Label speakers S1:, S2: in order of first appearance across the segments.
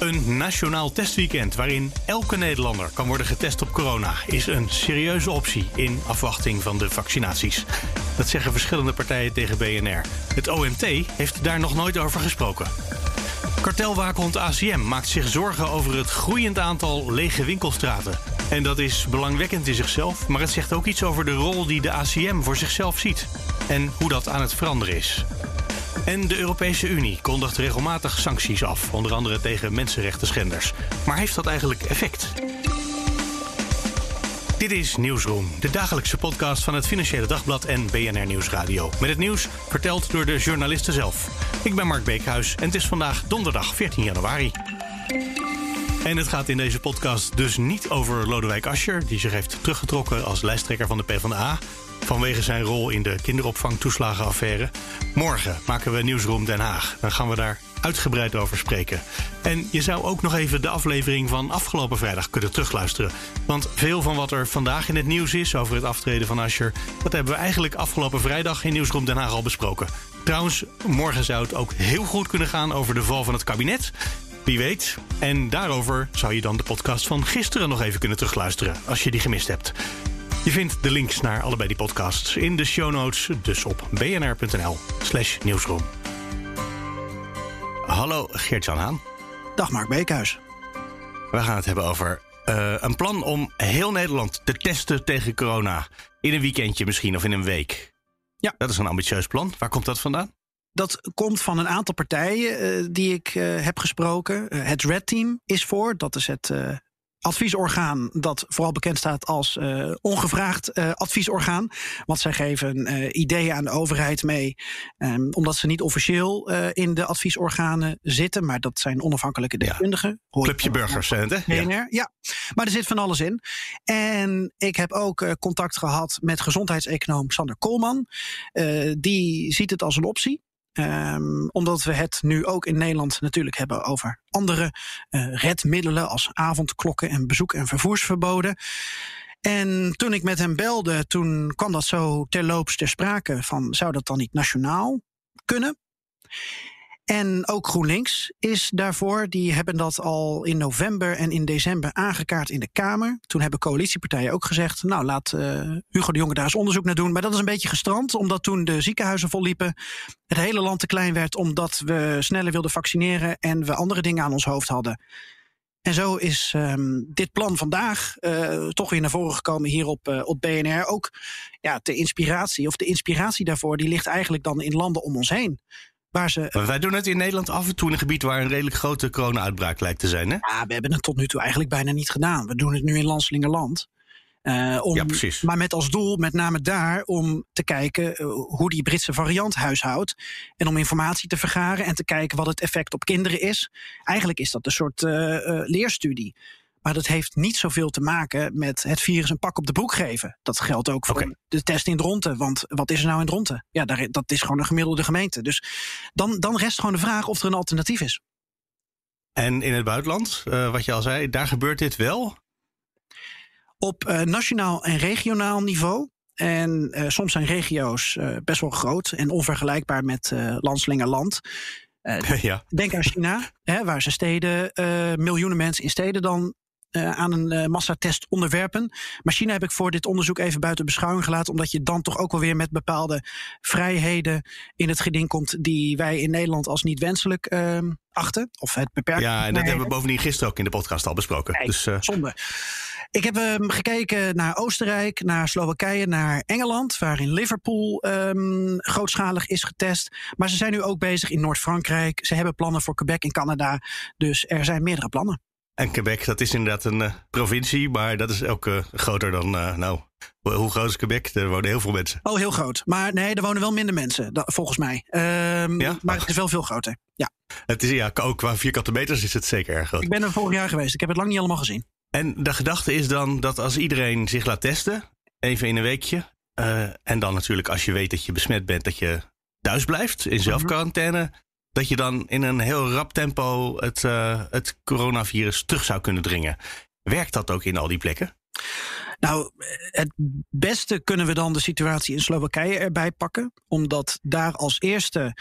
S1: Een nationaal testweekend waarin elke Nederlander kan worden getest op corona is een serieuze optie in afwachting van de vaccinaties. Dat zeggen verschillende partijen tegen BNR. Het OMT heeft daar nog nooit over gesproken. Kartelwaakhond ACM maakt zich zorgen over het groeiend aantal lege winkelstraten. En dat is belangwekkend in zichzelf, maar het zegt ook iets over de rol die de ACM voor zichzelf ziet. En hoe dat aan het veranderen is. En de Europese Unie kondigt regelmatig sancties af, onder andere tegen mensenrechten schenders. Maar heeft dat eigenlijk effect? Dit is Nieuwsroom, de dagelijkse podcast van het Financiële Dagblad en BNR Nieuwsradio. Met het nieuws verteld door de journalisten zelf. Ik ben Mark Beekhuis en het is vandaag donderdag 14 januari. En het gaat in deze podcast dus niet over Lodewijk Asscher, die zich heeft teruggetrokken als lijsttrekker van de PvdA vanwege zijn rol in de kinderopvangtoeslagenaffaire. Morgen maken we Nieuwsroom Den Haag. Dan gaan we daar uitgebreid over spreken. En je zou ook nog even de aflevering van afgelopen vrijdag kunnen terugluisteren. Want veel van wat er vandaag in het nieuws is over het aftreden van Asscher... dat hebben we eigenlijk afgelopen vrijdag in Nieuwsroom Den Haag al besproken. Trouwens, morgen zou het ook heel goed kunnen gaan over de val van het kabinet... Wie weet. En daarover zou je dan de podcast van gisteren nog even kunnen terugluisteren, als je die gemist hebt. Je vindt de links naar allebei die podcasts in de show notes, dus op bnr.nl/slash nieuwsroom. Hallo Geert-Jan Haan.
S2: Dag Mark Beekhuis.
S1: We gaan het hebben over uh, een plan om heel Nederland te testen tegen corona. In een weekendje misschien of in een week.
S2: Ja.
S1: Dat is een ambitieus plan. Waar komt dat vandaan?
S2: Dat komt van een aantal partijen uh, die ik uh, heb gesproken. het Red Team is voor. Dat is het adviesorgaan dat vooral bekend staat als uh, ongevraagd uh, adviesorgaan. Want zij geven uh, ideeën aan de overheid mee, um, omdat ze niet officieel in de adviesorganen zitten, maar dat zijn onafhankelijke deskundigen.
S1: Ja. Clubje burgers hè?
S2: Ja. ja, maar er zit van alles in. En ik heb ook contact gehad met gezondheidseconoom Sander Koolman. die ziet het als een optie. Um, omdat we het nu ook in Nederland natuurlijk hebben over andere uh, redmiddelen als avondklokken en bezoek- en vervoersverboden. En toen ik met hem belde, toen kwam dat zo terloops ter sprake van zou dat dan niet nationaal kunnen? En ook GroenLinks is daarvoor. Die hebben dat al in november en in december aangekaart in de Kamer. Toen hebben coalitiepartijen ook gezegd: Nou, laat uh, Hugo de Jonge daar eens onderzoek naar doen. Maar dat is een beetje gestrand, omdat toen de ziekenhuizen volliepen. Het hele land te klein werd omdat we sneller wilden vaccineren en we andere dingen aan ons hoofd hadden. En zo is um, dit plan vandaag uh, toch weer naar voren gekomen hier op, uh, op BNR. Ook ja, de inspiratie, of de inspiratie daarvoor, die ligt eigenlijk dan in landen om ons heen. Waar ze,
S1: wij doen het in Nederland af en toe in een gebied waar een redelijk grote corona-uitbraak lijkt te zijn. Hè?
S2: Ja, we hebben het tot nu toe eigenlijk bijna niet gedaan. We doen het nu in Landslingerland.
S1: Uh, om, ja, precies.
S2: Maar met als doel, met name daar, om te kijken uh, hoe die Britse variant huishoudt. En om informatie te vergaren en te kijken wat het effect op kinderen is. Eigenlijk is dat een soort uh, leerstudie. Maar dat heeft niet zoveel te maken met het virus een pak op de broek geven. Dat geldt ook voor okay. de test in Dronten. Want wat is er nou in Dronten? Ja, daar, dat is gewoon een gemiddelde gemeente. Dus dan, dan rest gewoon de vraag of er een alternatief is.
S1: En in het buitenland, uh, wat je al zei, daar gebeurt dit wel?
S2: Op uh, nationaal en regionaal niveau. En uh, soms zijn regio's best wel groot en onvergelijkbaar met landslingerland. Uh, ja. Denk aan China, hè, waar ze steden, uh, miljoenen mensen in steden dan uh, aan een uh, massatest onderwerpen. Maar China heb ik voor dit onderzoek even buiten beschouwing gelaten, omdat je dan toch ook wel weer met bepaalde vrijheden in het geding komt die wij in Nederland als niet wenselijk uh, achten. Of het beperken.
S1: Ja, en dat hebben we bovendien gisteren ook in de podcast al besproken. Dus,
S2: zonde. Ik heb um, gekeken naar Oostenrijk, naar Slowakije, naar Engeland, waarin Liverpool um, grootschalig is getest. Maar ze zijn nu ook bezig in Noord-Frankrijk. Ze hebben plannen voor Quebec in Canada. Dus er zijn meerdere plannen.
S1: En Quebec, dat is inderdaad een uh, provincie, maar dat is ook uh, groter dan, uh, nou, hoe groot is Quebec? Er wonen heel veel mensen.
S2: Oh, heel groot. Maar nee, er wonen wel minder mensen, volgens mij. Um, ja? Maar het is wel veel groter, ja.
S1: Het is, ja, ook qua vierkante meters is het zeker erg groot.
S2: Ik ben er vorig jaar geweest, ik heb het lang niet allemaal gezien.
S1: En de gedachte is dan dat als iedereen zich laat testen, even in een weekje, en dan natuurlijk als je weet dat je besmet bent, dat je thuis blijft in zelfquarantaine. Dat je dan in een heel rap tempo het, uh, het coronavirus terug zou kunnen dringen. Werkt dat ook in al die plekken?
S2: Nou, het beste kunnen we dan de situatie in Slowakije erbij pakken, omdat daar als eerste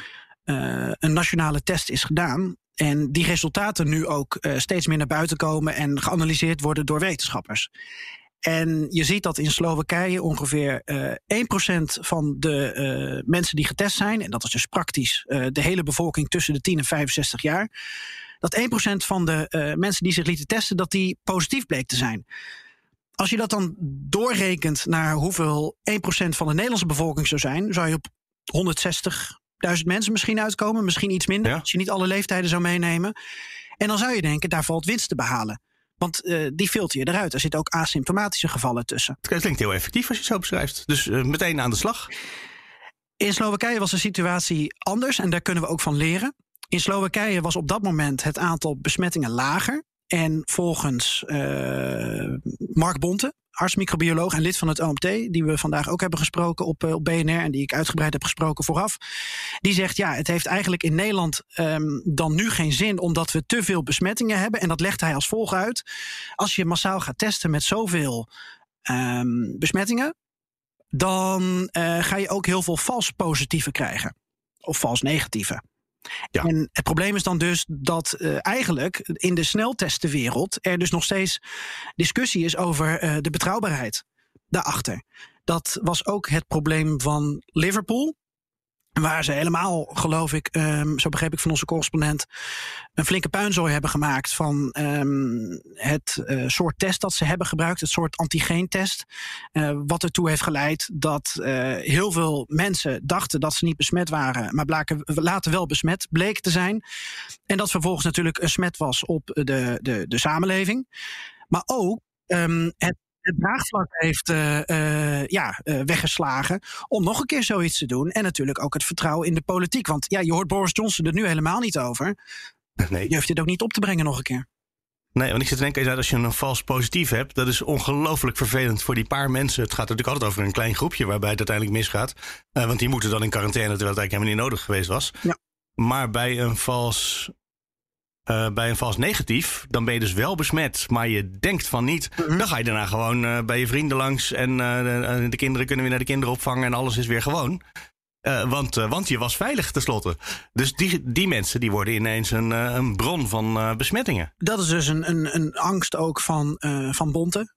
S2: uh, een nationale test is gedaan. En die resultaten nu ook uh, steeds meer naar buiten komen en geanalyseerd worden door wetenschappers. En je ziet dat in Slowakije ongeveer uh, 1% van de uh, mensen die getest zijn, en dat is dus praktisch uh, de hele bevolking tussen de 10 en 65 jaar, dat 1% van de mensen die zich lieten testen, dat die positief bleek te zijn. Als je dat dan doorrekent naar hoeveel 1% van de Nederlandse bevolking zou zijn, zou je op 160.000 mensen misschien uitkomen, misschien iets minder, ja. als je niet alle leeftijden zou meenemen. En dan zou je denken, daar valt winst te behalen. Want uh, die filter je eruit. Er zitten ook asymptomatische gevallen tussen.
S1: Het klinkt heel effectief als je het zo beschrijft. Dus uh, meteen aan de slag.
S2: In Slowakije was de situatie anders en daar kunnen we ook van leren. In Slowakije was op dat moment het aantal besmettingen lager. En volgens uh, Mark Bonte, arts-microbioloog en lid van het OMT, die we vandaag ook hebben gesproken op, op BNR en die ik uitgebreid heb gesproken vooraf, die zegt ja, het heeft eigenlijk in Nederland um, dan nu geen zin omdat we te veel besmettingen hebben. En dat legt hij als volgt uit. Als je massaal gaat testen met zoveel um, besmettingen, dan uh, ga je ook heel veel vals positieve krijgen. Of vals negatieve. Ja. En het probleem is dan dus dat uh, eigenlijk in de sneltestenwereld er dus nog steeds discussie is over uh, de betrouwbaarheid daarachter. Dat was ook het probleem van Liverpool. Waar ze helemaal, geloof ik, um, zo begreep ik van onze correspondent, een flinke puinzooi hebben gemaakt van um, het uh, soort test dat ze hebben gebruikt, het soort antigeentest. Uh, wat ertoe heeft geleid dat uh, heel veel mensen dachten dat ze niet besmet waren, maar blaken, later wel besmet bleken te zijn. En dat vervolgens natuurlijk een smet was op de, de, de samenleving. Maar ook um, het het draagvlak heeft uh, uh, ja, uh, weggeslagen om nog een keer zoiets te doen. En natuurlijk ook het vertrouwen in de politiek. Want ja, je hoort Boris Johnson er nu helemaal niet over. Nee. Je hoeft dit ook niet op te brengen nog een keer.
S1: Nee, want ik zit te denken, als je een vals positief hebt, dat is ongelooflijk vervelend voor die paar mensen. Het gaat natuurlijk altijd over een klein groepje waarbij het uiteindelijk misgaat. want die moeten dan in quarantaine, terwijl het eigenlijk helemaal niet nodig geweest was. Ja. Maar bij een vals uh, bij een vals negatief, dan ben je dus wel besmet, maar je denkt van niet. -hmm. Dan ga je daarna gewoon uh, bij je vrienden langs en uh, de, de, kinderen kunnen weer naar de kinderopvang en alles is weer gewoon. want, want je was veilig tenslotte. Dus die, die mensen die worden ineens een, een bron van besmettingen.
S2: Dat is dus een, een, een angst ook van, van Bonte,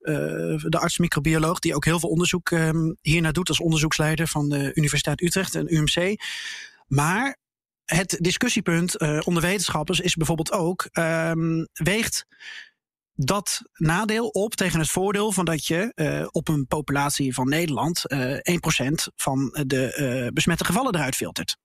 S2: de arts-microbioloog, die ook heel veel onderzoek um, hiernaar doet als onderzoeksleider van de Universiteit Utrecht en UMC. Maar het discussiepunt uh, onder wetenschappers is bijvoorbeeld ook: um, weegt dat nadeel op tegen het voordeel van dat je uh, op een populatie van Nederland uh, 1% van de besmette gevallen eruit filtert?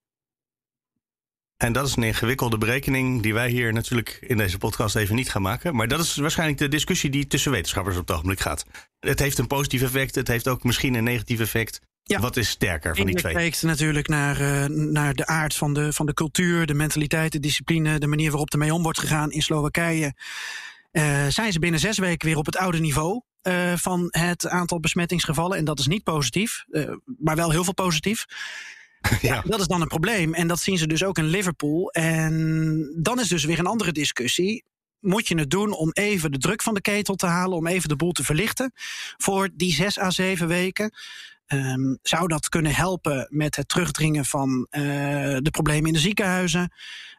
S1: En dat is een ingewikkelde berekening die wij hier natuurlijk in deze podcast even niet gaan maken. Maar dat is waarschijnlijk de discussie die tussen wetenschappers op het ogenblik gaat. Het heeft een positief effect, het heeft ook misschien een negatief effect. Ja. Wat is sterker van die twee?
S2: Het kijkt natuurlijk naar, uh, naar de aard van de, van de cultuur, de mentaliteit, de discipline, de manier waarop ermee om wordt gegaan in Slowakije. Uh, zijn ze binnen zes weken weer op het oude niveau uh, van het aantal besmettingsgevallen. En dat is niet positief, maar wel heel veel positief. Ja. ja. dat is dan een probleem. En dat zien ze dus ook in Liverpool. En dan is dus weer een andere discussie moet je het doen om even de druk van de ketel te halen, om even de boel te verlichten voor die zes à zeven weken. Um, zou dat kunnen helpen met het terugdringen van uh, de problemen in de ziekenhuizen?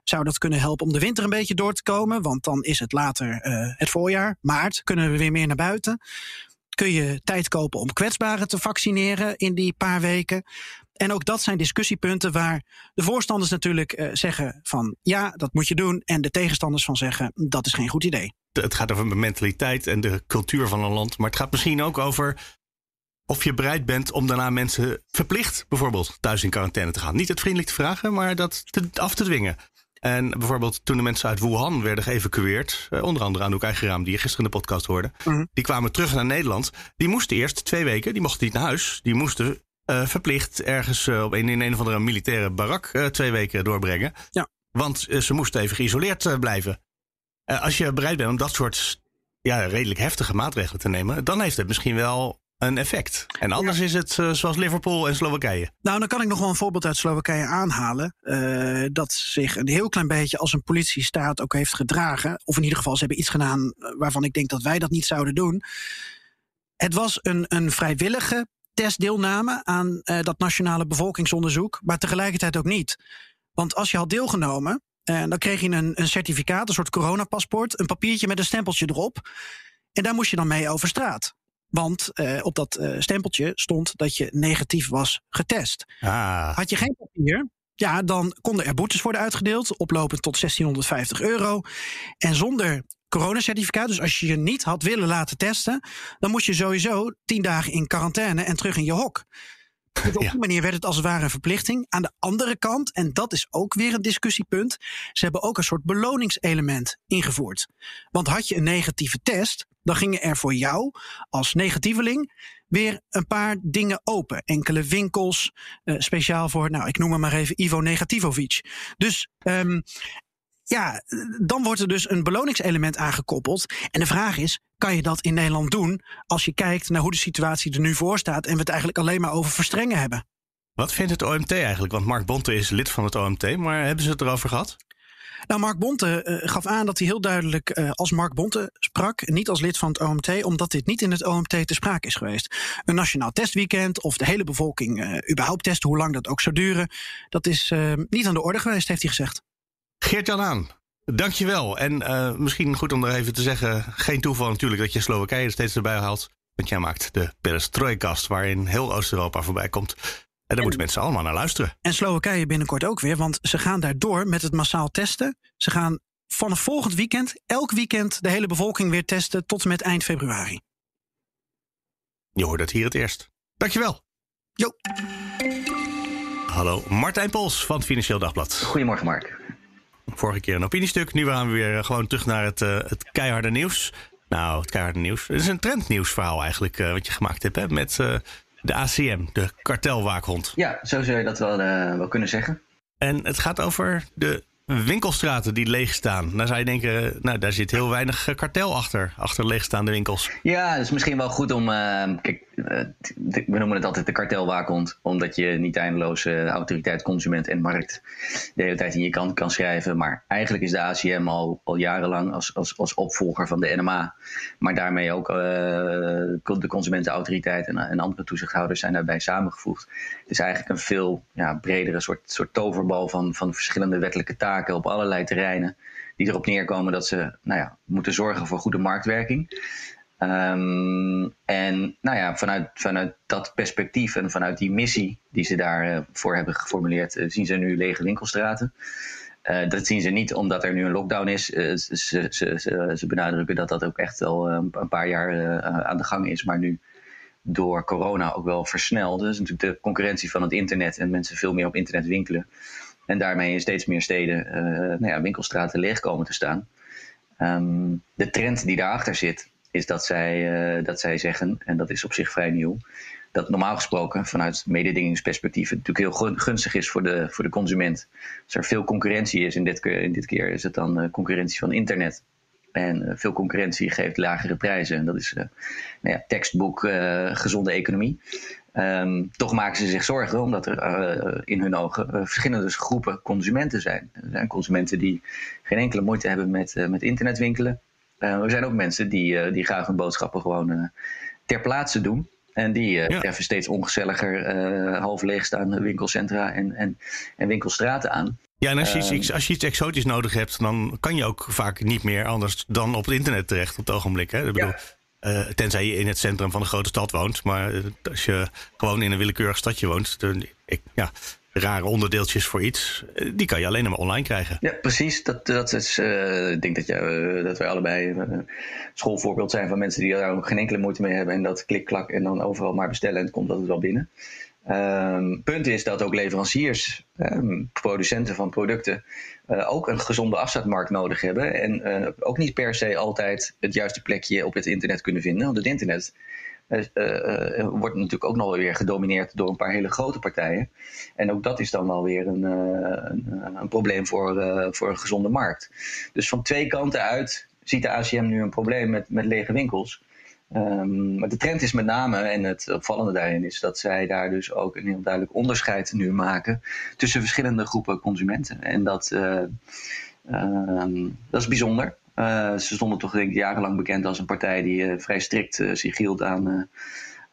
S2: Zou dat kunnen helpen om de winter een beetje door te komen? Want dan is het later uh, het voorjaar, maart, kunnen we weer meer naar buiten. Kun je tijd kopen om kwetsbaren te vaccineren in die paar weken? En ook dat zijn discussiepunten waar de voorstanders natuurlijk uh, zeggen van ja, dat moet je doen. En de tegenstanders van zeggen dat is geen goed idee.
S1: Het gaat over mentaliteit en de cultuur van een land. Maar het gaat misschien ook over of je bereid bent om daarna mensen verplicht bijvoorbeeld thuis in quarantaine te gaan. Niet het vriendelijk te vragen, maar dat te, af te dwingen. En bijvoorbeeld toen de mensen uit Wuhan werden geëvacueerd, eh, onder andere Anouk Eigenraam, die je gisteren in de podcast hoorde, mm die kwamen terug naar Nederland. Die moesten eerst twee weken, die mochten niet naar huis, die moesten uh, verplicht ergens uh, op een, in een of andere militaire barak uh, twee weken doorbrengen. Ja. Want ze moesten even geïsoleerd blijven. als je bereid bent om dat soort ja, redelijk heftige maatregelen te nemen, dan heeft het misschien wel een effect. En anders is het uh, zoals Liverpool en Slowakije.
S2: Nou, dan kan ik nog wel een voorbeeld uit Slowakije aanhalen. Uh, dat zich een heel klein beetje als een politiestaat ook heeft gedragen. Of in ieder geval, ze hebben iets gedaan waarvan ik denk dat wij dat niet zouden doen. Het was een, een vrijwillige testdeelname aan uh, dat nationale bevolkingsonderzoek, maar tegelijkertijd ook niet. Want als je had deelgenomen, dan kreeg je een, een certificaat, een soort coronapaspoort, een papiertje met een stempeltje erop. En daar moest je dan mee over straat. Want uh, op dat stempeltje stond dat je negatief was getest.
S1: Ah.
S2: Had je geen papier, ja, dan konden er boetes worden uitgedeeld, oplopend tot 1650 euro. En zonder coronacertificaat, dus als je je niet had willen laten testen, dan moest je sowieso tien dagen in quarantaine en terug in je hok. Dus op die manier werd het als het ware een verplichting. Aan de andere kant, en dat is ook weer een discussiepunt, ze hebben ook een soort beloningselement ingevoerd. Want had je een negatieve test, dan gingen er voor jou als negatieveling weer een paar dingen open. Enkele winkels, uh, speciaal voor, nou, ik noem hem maar even Ivo Negativovic. Dus um, ja, dan wordt er dus een beloningselement aangekoppeld. En de vraag is, kan je dat in Nederland doen als je kijkt naar hoe de situatie er nu voor staat en we het eigenlijk alleen maar over verstrengen hebben?
S1: Wat vindt het OMT eigenlijk? Want Mark Bonte is lid van het OMT, maar hebben ze het erover gehad?
S2: Nou, Mark Bonte uh, gaf aan dat hij heel duidelijk uh, als Mark Bonte sprak, niet als lid van het OMT, omdat dit niet in het OMT te sprake is geweest. Een nationaal testweekend of de hele bevolking uh, überhaupt testen, hoe lang dat ook zou duren, dat is niet aan de orde geweest, heeft hij gezegd.
S1: Geert-Jan aan, dankjewel. En uh, misschien goed om er even te zeggen, geen toeval natuurlijk dat je Slowakije er steeds erbij haalt. Want jij maakt de Perestroikast, waarin heel Oost-Europa voorbij komt. En daar moeten mensen allemaal naar luisteren.
S2: En Slowakije binnenkort ook weer, want ze gaan daardoor met het massaal testen. Ze gaan vanaf volgend weekend, elk weekend, de hele bevolking weer testen tot en met eind februari.
S1: Je hoort het hier het eerst. Dankjewel.
S2: Jo.
S1: Hallo, Martijn Pols van het Financieel Dagblad.
S3: Goedemorgen, Mark.
S1: Vorige keer een opiniestuk. Nu gaan we weer gewoon terug naar het, uh, het keiharde nieuws. Nou, het keiharde nieuws. Het is een trendnieuwsverhaal eigenlijk uh, wat je gemaakt hebt hè, met de ACM, de kartelwaakhond.
S3: Ja, zo zou je dat wel, wel kunnen zeggen.
S1: En het gaat over de winkelstraten die leeg staan. Dan zou je denken, nou, daar zit heel weinig kartel achter, achter leegstaande winkels.
S3: Ja, het is misschien wel goed om. Uh, kijk, we noemen het altijd de kartelwaakhond, omdat je niet eindeloos uh, autoriteit, consument en markt de hele tijd in je kant kan schrijven. Maar eigenlijk is de ACM al, al jarenlang als, als, als opvolger van de NMA, maar daarmee ook de consumentenautoriteit en, en andere toezichthouders zijn daarbij samengevoegd. Het is eigenlijk een veel ja, bredere soort, soort toverbal van, van verschillende wettelijke taken op allerlei terreinen die erop neerkomen dat ze nou ja, moeten zorgen voor goede marktwerking. Um, en nou ja, vanuit, vanuit dat perspectief en vanuit die missie die ze daarvoor uh, hebben geformuleerd, uh, zien ze nu lege winkelstraten. Uh, dat zien ze niet omdat er nu een lockdown is. Ze, ze, ze, benadrukken dat dat ook echt al een paar jaar aan de gang is, maar nu door corona ook wel versneld. Dus natuurlijk de concurrentie van het internet en mensen veel meer op internet winkelen. En daarmee in steeds meer steden nou ja, winkelstraten leeg komen te staan. Um, de trend die daarachter zit, is dat zij, uh, dat zij zeggen, en dat is op zich vrij nieuw, dat normaal gesproken vanuit mededingingsperspectief het natuurlijk heel gunstig is voor de, voor de consument. Als er veel concurrentie is, in dit, in dit keer is het dan uh, concurrentie van internet. En uh, veel concurrentie geeft lagere prijzen. En dat is nou ja, tekstboek gezonde economie. Um, toch maken ze zich zorgen omdat er in hun ogen verschillende groepen consumenten zijn. Er zijn consumenten die geen enkele moeite hebben met, met internetwinkelen. Uh, er zijn ook mensen die, uh, die graag hun boodschappen gewoon uh, ter plaatse doen. En die ja. treffen steeds ongezelliger, half leegstaande winkelcentra en, en, en winkelstraten aan.
S1: Ja, en als je, iets, als je iets exotisch nodig hebt, dan kan je ook vaak niet meer anders dan op het internet terecht op het ogenblik. Hè? Ik bedoel, ja. tenzij je in het centrum van een grote stad woont. Maar als je gewoon in een willekeurig stadje woont, dan, ik, ja, rare onderdeeltjes voor iets, eh, die kan je alleen maar online krijgen.
S3: Ja, precies. Dat, dat is, uh, ik denk dat, je, uh, dat wij allebei uh, schoolvoorbeeld zijn van mensen die daar ook geen enkele moeite mee hebben. En dat klik, klak en dan overal maar bestellen en het komt dat wel binnen. Um, punt is dat ook leveranciers, um, producenten van producten, ook een gezonde afzetmarkt nodig hebben. En ook niet per se altijd het juiste plekje op het internet kunnen vinden. Want het internet wordt natuurlijk ook nog weer gedomineerd door een paar hele grote partijen. En ook dat is dan wel weer een, een, een probleem voor, voor een gezonde markt. Dus van twee kanten uit ziet de ACM nu een probleem met, met lege winkels. Um, maar de trend is met name, en het opvallende daarin is dat zij daar dus ook een heel duidelijk onderscheid nu maken tussen verschillende groepen consumenten. En dat, uh, dat is bijzonder. Uh, ze stonden toch denk ik jarenlang bekend als een partij die vrij strikt zich hield aan,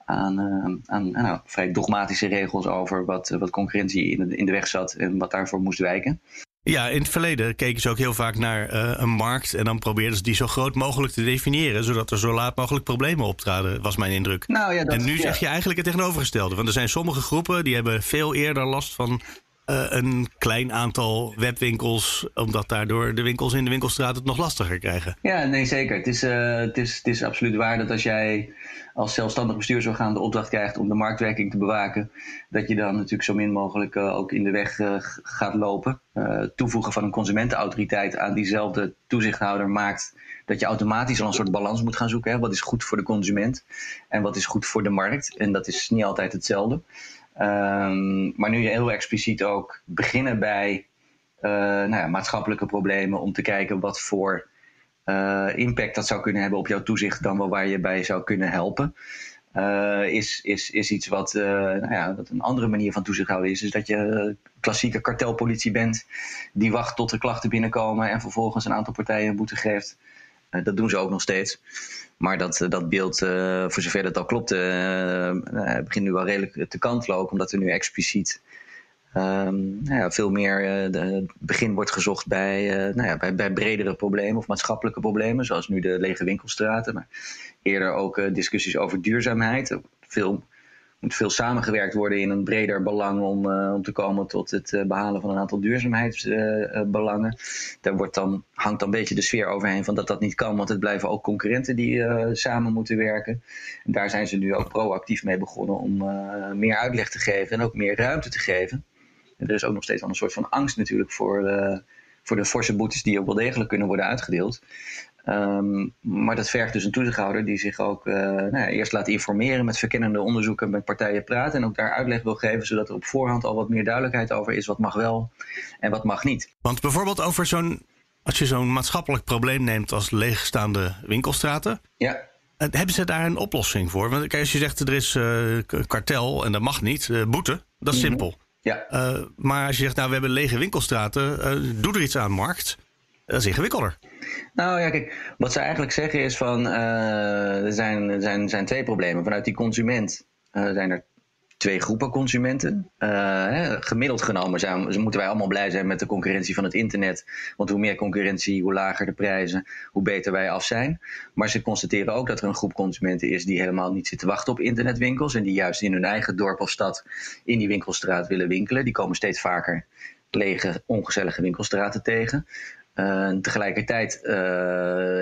S3: aan, aan nou, vrij dogmatische regels over wat, wat concurrentie in de, in de weg zat en wat daarvoor moest wijken.
S1: Ja, in het verleden keken ze ook heel vaak naar uh, een markt. En dan probeerden ze die zo groot mogelijk te definiëren. Zodat er zo laat mogelijk problemen optraden, was mijn indruk.
S3: Nou, ja, dat,
S1: en nu
S3: ja.
S1: zeg je eigenlijk het tegenovergestelde. Want er zijn sommige groepen die hebben veel eerder last van uh, een klein aantal webwinkels, omdat daardoor de winkels in de winkelstraat het nog lastiger krijgen.
S3: Ja, nee, zeker. Het is, uh, het is, het is absoluut waar dat als jij als zelfstandig bestuursorgaan de opdracht krijgt om de marktwerking te bewaken, dat je dan natuurlijk zo min mogelijk uh, ook in de weg gaat lopen. toevoegen van een consumentenautoriteit aan diezelfde toezichthouder maakt dat je automatisch al een soort balans moet gaan zoeken. Hè? Wat is goed voor de consument en wat is goed voor de markt? En dat is niet altijd hetzelfde. Um, maar nu heel expliciet ook beginnen bij uh, nou ja, maatschappelijke problemen om te kijken wat voor uh, impact dat zou kunnen hebben op jouw toezicht dan wel waar je bij zou kunnen helpen. Uh, is, is, is iets wat, nou ja, een andere manier van toezicht houden is. Is dat je klassieke kartelpolitie bent die wacht tot er klachten binnenkomen en vervolgens een aantal partijen een boete geeft. Dat doen ze ook nog steeds. Maar dat, dat beeld, uh, voor zover dat al klopt, begint nu wel redelijk te kantelen. Omdat er nu expliciet um, nou ja, veel meer begin wordt gezocht bij, nou ja, bij, bij bredere problemen of maatschappelijke problemen. Zoals nu de lege winkelstraten. Maar eerder ook discussies over duurzaamheid. Veel moet veel samengewerkt worden in een breder belang om, uh, om te komen tot het uh, behalen van een aantal duurzaamheidsbelangen. Daar wordt dan, hangt dan een beetje de sfeer overheen van dat dat niet kan, want het blijven ook concurrenten die samen moeten werken. En daar zijn ze nu ook proactief mee begonnen om meer uitleg te geven en ook meer ruimte te geven. En er is ook nog steeds wel een soort van angst natuurlijk voor, voor de forse boetes die ook wel degelijk kunnen worden uitgedeeld. Um, maar dat vergt dus een toezichthouder die zich ook uh, nou ja, eerst laat informeren met verkennende onderzoeken, met partijen praten en ook daar uitleg wil geven, zodat er op voorhand al wat meer duidelijkheid over is wat mag wel en wat mag niet.
S1: Want bijvoorbeeld over zo'n, als je zo'n maatschappelijk probleem neemt als leegstaande winkelstraten.
S3: Ja.
S1: Hebben ze daar een oplossing voor? Want kijk, als je zegt er is uh, kartel en dat mag niet, uh, boete, dat is simpel.
S3: Ja.
S1: Maar als je zegt, nou we hebben lege winkelstraten, doe er iets aan markt. Dat is ingewikkelder.
S3: Nou ja, kijk, wat ze eigenlijk zeggen is van uh, er zijn, zijn, zijn twee problemen. Vanuit die consument uh, zijn er twee groepen consumenten. Uh, hè, gemiddeld genomen zijn, moeten wij allemaal blij zijn met de concurrentie van het internet. Want hoe meer concurrentie, hoe lager de prijzen, hoe beter wij af zijn. Maar ze constateren ook dat er een groep consumenten is die helemaal niet zit te wachten op internetwinkels. En die juist in hun eigen dorp of stad in die winkelstraat willen winkelen. Die komen steeds vaker lege, ongezellige winkelstraten tegen. Tegelijkertijd uh,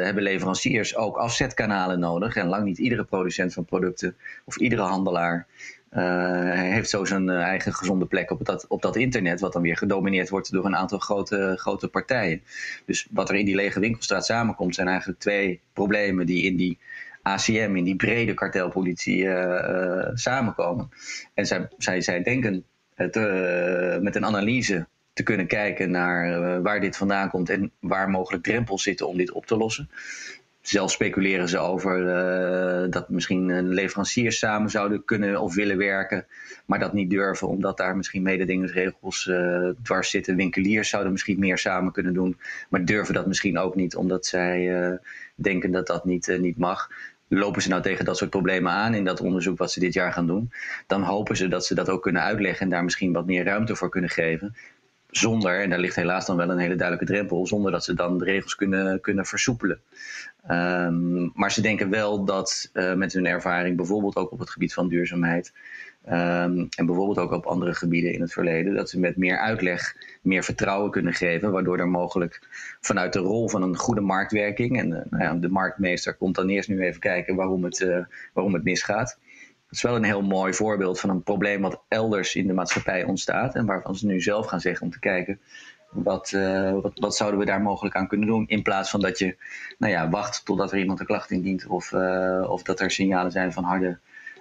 S3: hebben leveranciers ook afzetkanalen nodig. En lang niet iedere producent van producten of iedere handelaar uh, heeft zo zijn eigen gezonde plek op dat, op dat internet, wat dan weer gedomineerd wordt door een aantal grote, grote partijen. Dus wat er in die lege winkelstraat samenkomt, zijn eigenlijk twee problemen die in die ACM, in die brede kartelpolitie, samenkomen. En zij, zij, zij denken het, met een analyse te kunnen kijken naar uh, waar dit vandaan komt en waar mogelijk drempels zitten om dit op te lossen. Zelf speculeren ze over uh, dat misschien leveranciers samen zouden kunnen of willen werken, maar dat niet durven omdat daar misschien mededingingsregels uh, dwars zitten. Winkeliers zouden misschien meer samen kunnen doen, maar durven dat misschien ook niet omdat zij denken dat dat niet, niet mag lopen ze nou tegen dat soort problemen aan in dat onderzoek wat ze dit jaar gaan doen, dan hopen ze dat ze dat ook kunnen uitleggen en daar misschien wat meer ruimte voor kunnen geven. Zonder, en daar ligt helaas dan wel een hele duidelijke drempel, zonder dat ze dan de regels kunnen, kunnen versoepelen. Um, maar ze denken wel dat uh, met hun ervaring, bijvoorbeeld ook op het gebied van duurzaamheid, um, en bijvoorbeeld ook op andere gebieden in het verleden, dat ze met meer uitleg meer vertrouwen kunnen geven, waardoor er mogelijk vanuit de rol van een goede marktwerking, en uh, nou ja, de marktmeester komt dan eerst nu even kijken waarom het, uh, waarom het misgaat. Is wel een heel mooi voorbeeld van een probleem wat elders in de maatschappij ontstaat. En waarvan ze nu zelf gaan zeggen om te kijken. Wat, uh, wat, wat, zouden we daar mogelijk aan kunnen doen? In plaats van dat je nou ja, wacht totdat er iemand een klacht indient. Of, uh, of dat er signalen zijn van harde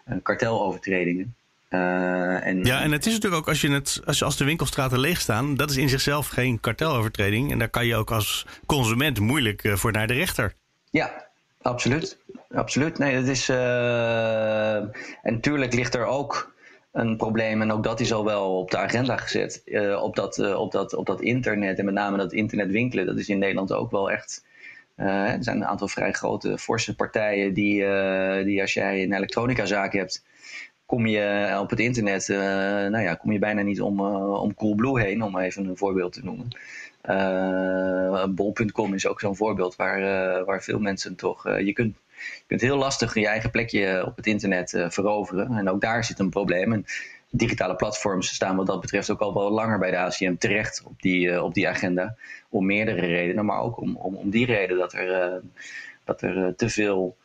S3: uh, kartelovertredingen.
S1: En, ja, en het is natuurlijk ook als, je het, als, als de winkelstraten leeg staan. Dat is in zichzelf geen kartelovertreding. En daar kan je ook als consument moeilijk voor naar de rechter.
S3: Ja, Absoluut, absoluut. Nee, dat is. Uh, en natuurlijk ligt er ook een probleem, en ook dat is al wel op de agenda gezet, uh, op, dat, uh, op, dat, op dat internet en met name dat internet winkelen. Dat is in Nederland ook wel echt. er zijn een aantal vrij grote, forse partijen die, die als jij een elektronica-zaak hebt, kom je op het internet, nou ja, kom je bijna niet om, om Coolblue heen, om even een voorbeeld te noemen. Uh, Bol.com is ook zo'n voorbeeld waar, uh, waar veel mensen toch. Uh, je, kunt, je heel lastig je eigen plekje op het internet veroveren. En ook daar zit een probleem. En digitale platforms staan wat dat betreft ook al wel langer bij de ACM terecht op die, op die agenda. Om meerdere redenen, maar ook om, om, om die reden dat er, dat er te veel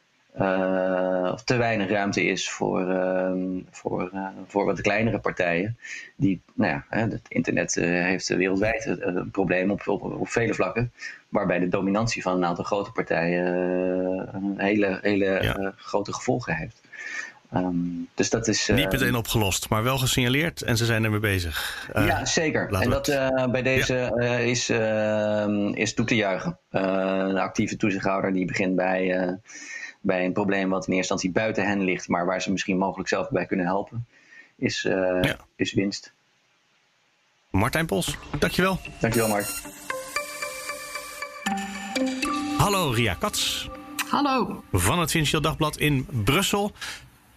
S3: of te weinig ruimte is voor, uh, voor, uh, voor wat kleinere partijen. Die, nou ja, het internet heeft wereldwijd een probleem op, op, op, vele vlakken. Waarbij de dominantie van een aantal grote partijen hele, hele ja. grote gevolgen heeft. Um, dus dat is.
S1: Niet meteen opgelost, maar wel gesignaleerd en ze zijn ermee bezig.
S3: ja, zeker. En dat bij deze ja. is, is toe te juichen. de actieve toezichthouder die begint bij bij een probleem wat in eerste instantie buiten hen ligt, maar waar ze misschien mogelijk zelf bij kunnen helpen, is, uh, ja. is winst.
S1: Martijn Pos, dankjewel.
S3: Dankjewel, Mark.
S1: Hallo, Ria Kats.
S4: Hallo.
S1: Van het Financieel Dagblad in Brussel.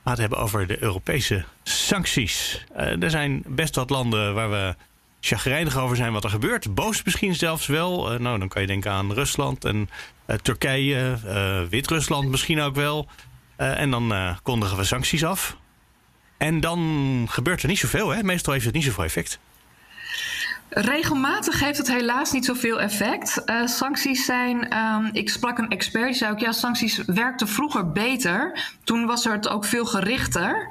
S1: We het hebben over de Europese sancties. Uh, er zijn best wat landen waar we chagrijnig over zijn wat er gebeurt. Boos misschien zelfs wel. Uh, nou, dan kan je denken aan Rusland en uh, Turkije, uh, Wit-Rusland misschien ook wel. en dan kondigen we sancties af. En dan gebeurt er niet zoveel. Hè? Meestal heeft het niet zoveel effect.
S4: Regelmatig heeft het helaas niet zoveel effect. Sancties zijn, um, ik sprak een expert, die zei ook, ja, sancties werkten vroeger beter. Toen was er het ook veel gerichter.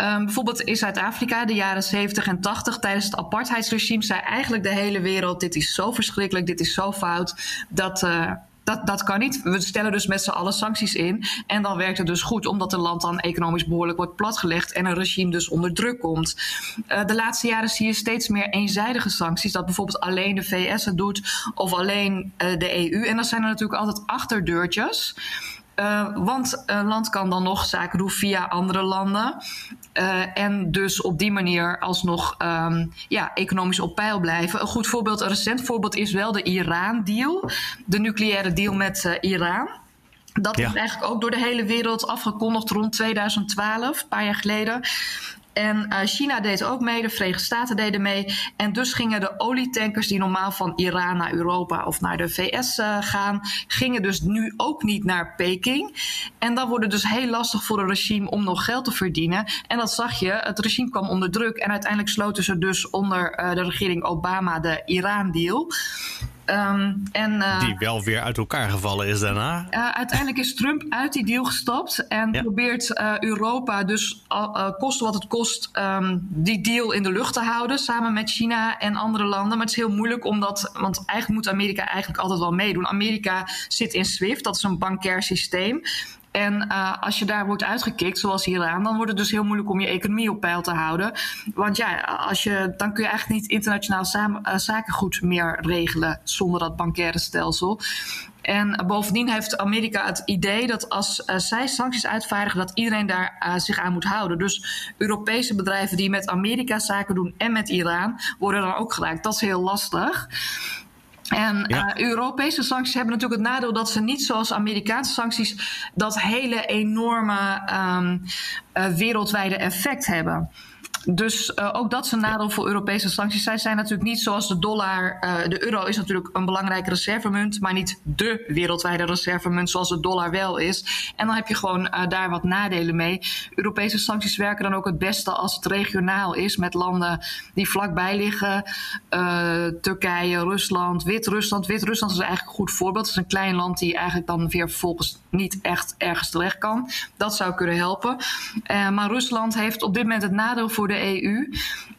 S4: Um, bijvoorbeeld in Zuid-Afrika, de jaren 70 en 80, tijdens het apartheidsregime, zei eigenlijk de hele wereld: dit is zo verschrikkelijk, dit is zo fout, dat. Uh, dat, dat kan niet. We stellen dus met z'n allen sancties in. En dan werkt het dus goed, omdat een land dan economisch behoorlijk wordt platgelegd en een regime dus onder druk komt. Uh, de laatste jaren zie je steeds meer eenzijdige sancties. Dat bijvoorbeeld alleen de VS het doet of alleen uh, de EU. En dan zijn er natuurlijk altijd achterdeurtjes. Uh, want een land kan dan nog zaken doen via andere landen. Uh, en dus op die manier alsnog um, ja, economisch op peil blijven. Een goed voorbeeld, een recent voorbeeld is wel de Iran-deal. De nucleaire deal met uh, Iran. Dat ja. is eigenlijk ook door de hele wereld afgekondigd rond 2012, een paar jaar geleden. En uh, China deed ook mee, de Verenigde Staten deden mee. En dus gingen de olietankers die normaal van Iran naar Europa of naar de VS uh, gaan, gingen dus nu ook niet naar Peking. En dan wordt het dus heel lastig voor een regime om nog geld te verdienen. En dat zag je, het regime kwam onder druk en uiteindelijk sloten ze dus onder uh, de regering Obama de Iran-deal.
S1: Um, en, uh, die wel weer uit elkaar gevallen is daarna.
S4: Uh, uiteindelijk is Trump uit die deal gestapt en ja. probeert uh, Europa dus koste wat het kost um, die deal in de lucht te houden samen met China en andere landen. Maar het is heel moeilijk omdat, want eigenlijk moet Amerika eigenlijk altijd wel meedoen. Amerika zit in SWIFT, dat is een bankair systeem. En uh, als je daar wordt uitgekikt, zoals hieraan, dan wordt het dus heel moeilijk om je economie op peil te houden. Want ja, als je, dan kun je eigenlijk niet internationaal samen, uh, zaken goed meer regelen zonder dat bankaire stelsel. En bovendien heeft Amerika het idee dat als uh, zij sancties uitvaardigen, dat iedereen daar zich aan moet houden. Dus Europese bedrijven die met Amerika zaken doen en met Iran worden dan ook geraakt. Dat is heel lastig. En ja. uh, Europese sancties hebben natuurlijk het nadeel dat ze niet zoals Amerikaanse sancties dat hele enorme um, uh, wereldwijde effect hebben. Dus uh, ook dat is een nadeel voor Europese sancties. Zij zijn natuurlijk niet zoals de dollar. Uh, de euro is natuurlijk een belangrijke reservemunt, maar niet de wereldwijde reservemunt zoals de dollar wel is. En dan heb je gewoon uh, daar wat nadelen mee. Europese sancties werken dan ook het beste als het regionaal is met landen die vlakbij liggen. Turkije, Rusland, Wit-Rusland. Wit-Rusland is eigenlijk een goed voorbeeld. Het is een klein land die eigenlijk dan weer vervolgens niet echt ergens terecht kan. Dat zou kunnen helpen. maar Rusland heeft op dit moment het nadeel voor de EU.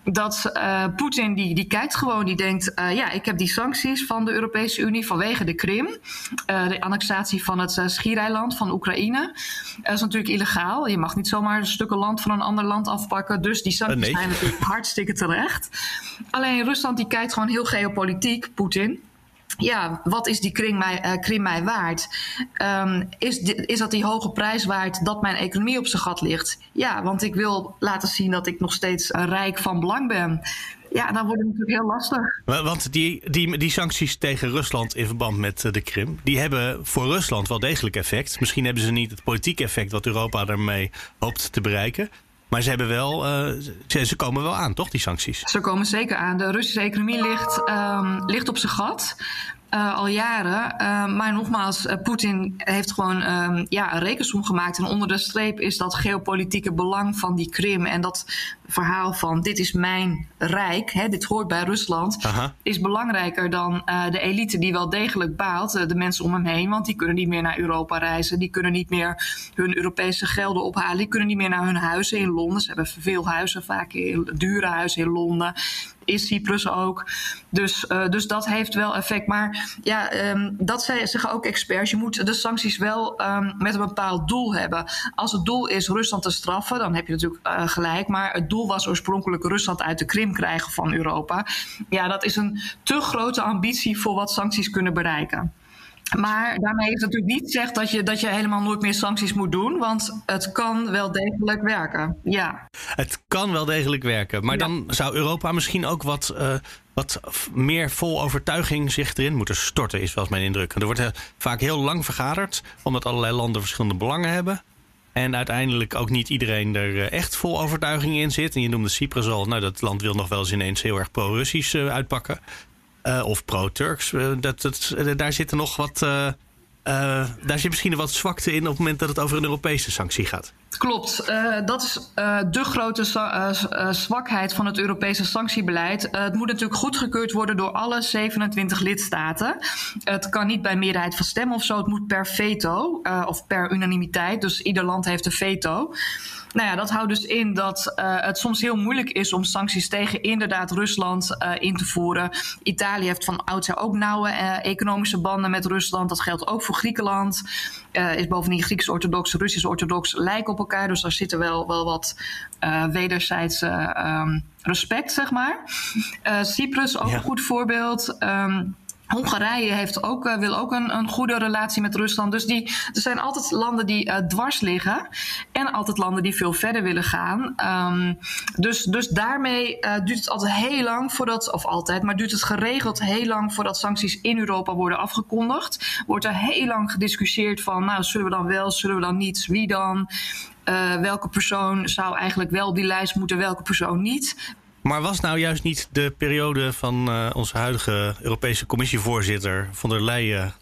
S4: Dat uh, Poetin die, die kijkt gewoon, die denkt: uh, ja, ik heb die sancties van de Europese Unie vanwege de Krim, de annexatie van het schiereiland van Oekraïne. Dat is natuurlijk illegaal. Je mag niet zomaar stukken land van een ander land afpakken. Dus die sancties nee. zijn natuurlijk hartstikke terecht. Alleen Rusland die kijkt gewoon heel geopolitiek, Poetin. Ja, wat is die Krim mij, uh, Krim mij waard? Um, is, is dat die hoge prijs waard dat mijn economie op zijn gat ligt? Ja, want ik wil laten zien dat ik nog steeds rijk van belang ben. Ja, dan wordt het natuurlijk heel lastig.
S1: Want die, die, die sancties tegen Rusland in verband met de Krim, die hebben voor Rusland wel degelijk effect. Misschien hebben ze niet het politieke effect wat Europa daarmee hoopt te bereiken. Maar ze, hebben wel, uh, ze, komen wel aan, toch, die sancties?
S4: Ze komen zeker aan. De Russische economie ligt, um, ligt op zijn gat. Uh, al jaren. Uh, maar nogmaals, uh, Poetin heeft gewoon um, ja, een rekensom gemaakt. En onder de streep is dat geopolitieke belang van die Krim. En dat verhaal van dit is mijn rijk, hè, dit hoort bij Rusland, Aha. is belangrijker dan de elite die wel degelijk baalt, de mensen om hem heen. Want die kunnen niet meer naar Europa reizen. Die kunnen niet meer hun Europese gelden ophalen. Die kunnen niet meer naar hun huizen in Londen. Ze hebben veel huizen, vaak heel dure huizen in Londen is Cyprus ook. Dus, uh, dus dat heeft wel effect. Maar ja, um, dat zeggen ook experts. Je moet de sancties wel um, met een bepaald doel hebben. Als het doel is Rusland te straffen, dan heb je natuurlijk uh, gelijk. Maar het doel was oorspronkelijk Rusland uit de Krim krijgen van Europa. Ja, dat is een te grote ambitie voor wat sancties kunnen bereiken. Maar daarmee is natuurlijk niet gezegd dat je, dat je helemaal nooit meer sancties moet doen. Want het kan wel degelijk werken. Ja.
S1: Het kan wel degelijk werken. Maar ja. dan zou Europa misschien ook wat, uh, wat meer vol overtuiging zich erin moeten storten, is wel eens mijn indruk. Er wordt uh, vaak heel lang vergaderd, omdat allerlei landen verschillende belangen hebben. En uiteindelijk ook niet iedereen er uh, echt vol overtuiging in zit. En je noemde Cyprus al, nou dat land wil nog wel eens ineens heel erg pro-Russisch uitpakken. Uh, of pro-Turks. Uh, dat, dat, daar zitten nog wat. Uh, daar zit misschien wat zwakte in op het moment dat het over een Europese sanctie gaat.
S4: Klopt. dat is de grote zwakheid van het Europese sanctiebeleid. het moet natuurlijk goedgekeurd worden door alle 27 lidstaten. Het kan niet bij meerderheid van stemmen of zo. Het moet per veto of per unanimiteit. Dus ieder land heeft een veto. Nou ja, dat houdt dus in dat uh, het soms heel moeilijk is om sancties tegen inderdaad Rusland uh, in te voeren. Italië heeft van oudsher ook nauwe uh, economische banden met Rusland. Dat geldt ook voor Griekenland. is bovendien Grieks-orthodox, Russisch-orthodox lijken op elkaar. Dus daar zit er wel, wel wat wederzijds um, respect, zeg maar. Cyprus, ook ja. een goed voorbeeld. Um, Hongarije heeft ook, uh, wil ook een, een, goede relatie met Rusland. Dus die, er zijn altijd landen die uh, dwars liggen. En altijd landen die veel verder willen gaan. Um, dus, dus daarmee uh, duurt het altijd heel lang voordat, of altijd, maar duurt het geregeld heel lang voordat sancties in Europa worden afgekondigd. Wordt er heel lang gediscussieerd van, nou, zullen we dan wel, zullen we dan niet, wie dan? Welke persoon zou eigenlijk wel die lijst moeten, welke persoon niet?
S1: Maar was nou juist niet de periode van uh, onze huidige Europese Commissievoorzitter von der Leyen.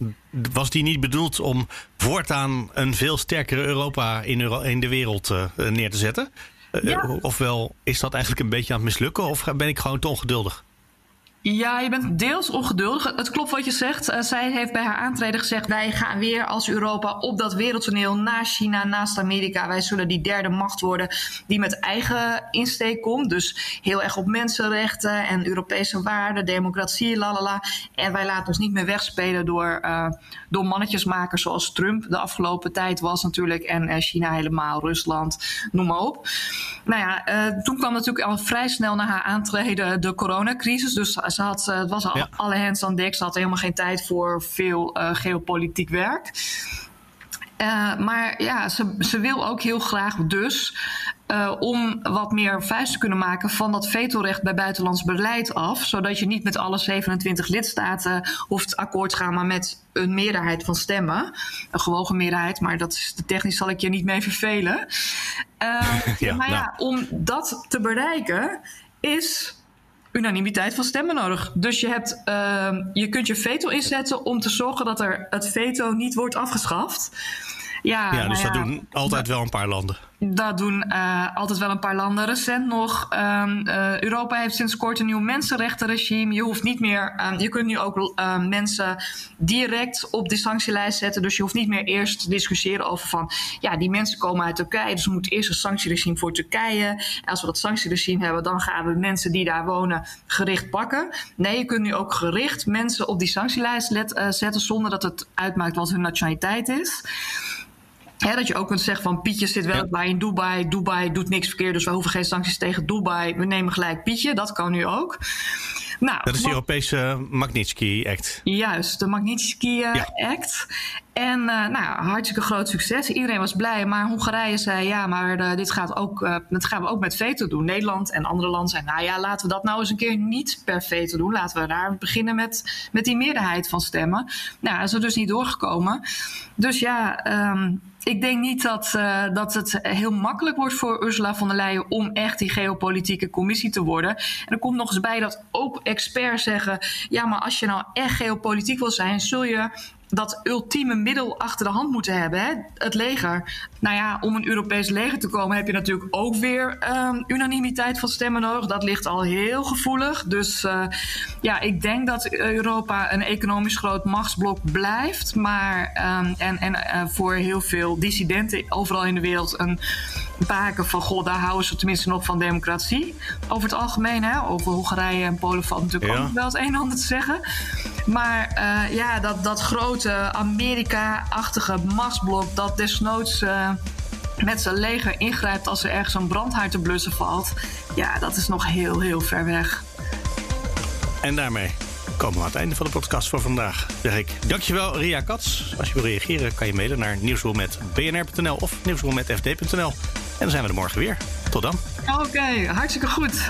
S1: Was die niet bedoeld om voortaan een veel sterkere Europa in, Euro in de wereld uh, neer te zetten? Ja. Uh, ofwel is dat eigenlijk een beetje aan het mislukken of ben ik gewoon te ongeduldig?
S4: Ja, je bent deels ongeduldig. Het klopt wat je zegt. Uh, zij heeft bij haar aantreden gezegd: wij gaan weer als Europa op dat wereldtoneel naast China, naast Amerika. Wij zullen die derde macht worden die met eigen insteek komt. Dus heel erg op mensenrechten en Europese waarden, democratie, lalala. En wij laten ons niet meer wegspelen door, uh, door mannetjesmakers zoals Trump de afgelopen tijd was natuurlijk. En uh, China helemaal, Rusland, noem maar op. Nou ja, toen kwam natuurlijk al vrij snel na haar aantreden de coronacrisis. Dus ze had, het was al ja. alle hands aan dek. Ze had helemaal geen tijd voor veel uh, geopolitiek werk. Uh, maar ja, ze, ze wil ook heel graag dus uh, om wat meer vuist te kunnen maken van dat vetorecht bij buitenlands beleid af. Zodat je niet met alle 27 lidstaten hoeft akkoord te gaan, maar met een meerderheid van stemmen. Een gewogen meerderheid, maar dat is, technisch zal ik je niet mee vervelen. Uh, ja, maar nou. ja, om dat te bereiken is unanimiteit van stemmen nodig. Dus je, hebt, uh, je kunt je veto inzetten om te zorgen dat er het veto niet wordt afgeschaft.
S1: Ja, ja dus nou ja, dat doen altijd wel een paar landen.
S4: Dat doen uh, altijd wel een paar landen. Recent nog, um, uh, Europa heeft sinds kort een nieuw mensenrechtenregime. Je hoeft niet meer, um, je kunt nu ook uh, mensen direct op de sanctielijst zetten. Dus je hoeft niet meer eerst te discussiëren over van, ja, die mensen komen uit Turkije, dus we moeten eerst een sanctieregime voor Turkije. En als we dat sanctieregime hebben, dan gaan we mensen die daar wonen gericht pakken. Nee, je kunt nu ook gericht mensen op die sanctielijst let, zetten zonder dat het uitmaakt wat hun nationaliteit is. He, dat je ook kunt zeggen van Pietje zit wel bij in Dubai. Dubai doet niks verkeerd, dus we hoeven geen sancties tegen Dubai. We nemen gelijk Pietje, dat kan nu ook.
S1: Nou, dat is de Europese Magnitsky-act.
S4: Juist, de Magnitsky-act. En uh, nou, hartstikke groot succes. Iedereen was blij. Maar Hongarije zei: ja, maar uh, dit gaat ook, uh, dat gaan we ook met veto doen. Nederland en andere landen zeiden: nou ja, laten we dat nou eens een keer niet per veto doen. Laten we daar beginnen met, met die meerderheid van stemmen. Nou, is er dus niet doorgekomen. Dus ja. Um, ik denk niet dat, dat het heel makkelijk wordt voor Ursula von der Leyen om echt die geopolitieke commissie te worden. En er komt nog eens bij dat ook experts zeggen: ja, maar als je nou echt geopolitiek wil zijn, zul je dat ultieme middel achter de hand moeten hebben, hè? het leger. Nou ja, om een Europees leger te komen heb je natuurlijk ook weer um, unanimiteit van stemmen nodig. Dat ligt al heel gevoelig. Dus uh, ja, ik denk dat Europa een economisch groot machtsblok blijft. Maar, um, en, en uh, voor heel veel dissidenten overal in de wereld een baken van, god, daar houden ze tenminste nog van democratie. Over het algemeen, hè? over Hongarije en Polen valt natuurlijk ja. ook wel het een en ander te zeggen. Maar uh, ja, dat, dat grote Amerika-achtige machtsblok dat desnoods uh, met zijn leger ingrijpt als er ergens een brandhaard te blussen valt, ja, dat is nog heel, heel ver weg.
S1: En daarmee komen we aan het einde van de podcast voor vandaag. Zeg ik dankjewel Ria Kats. Als je wil reageren kan je mailen naar nieuwsroom.bnr.nl of nieuwsroom.fd.nl. En dan zijn we er morgen weer. Tot dan.
S4: Oké, hartstikke goed.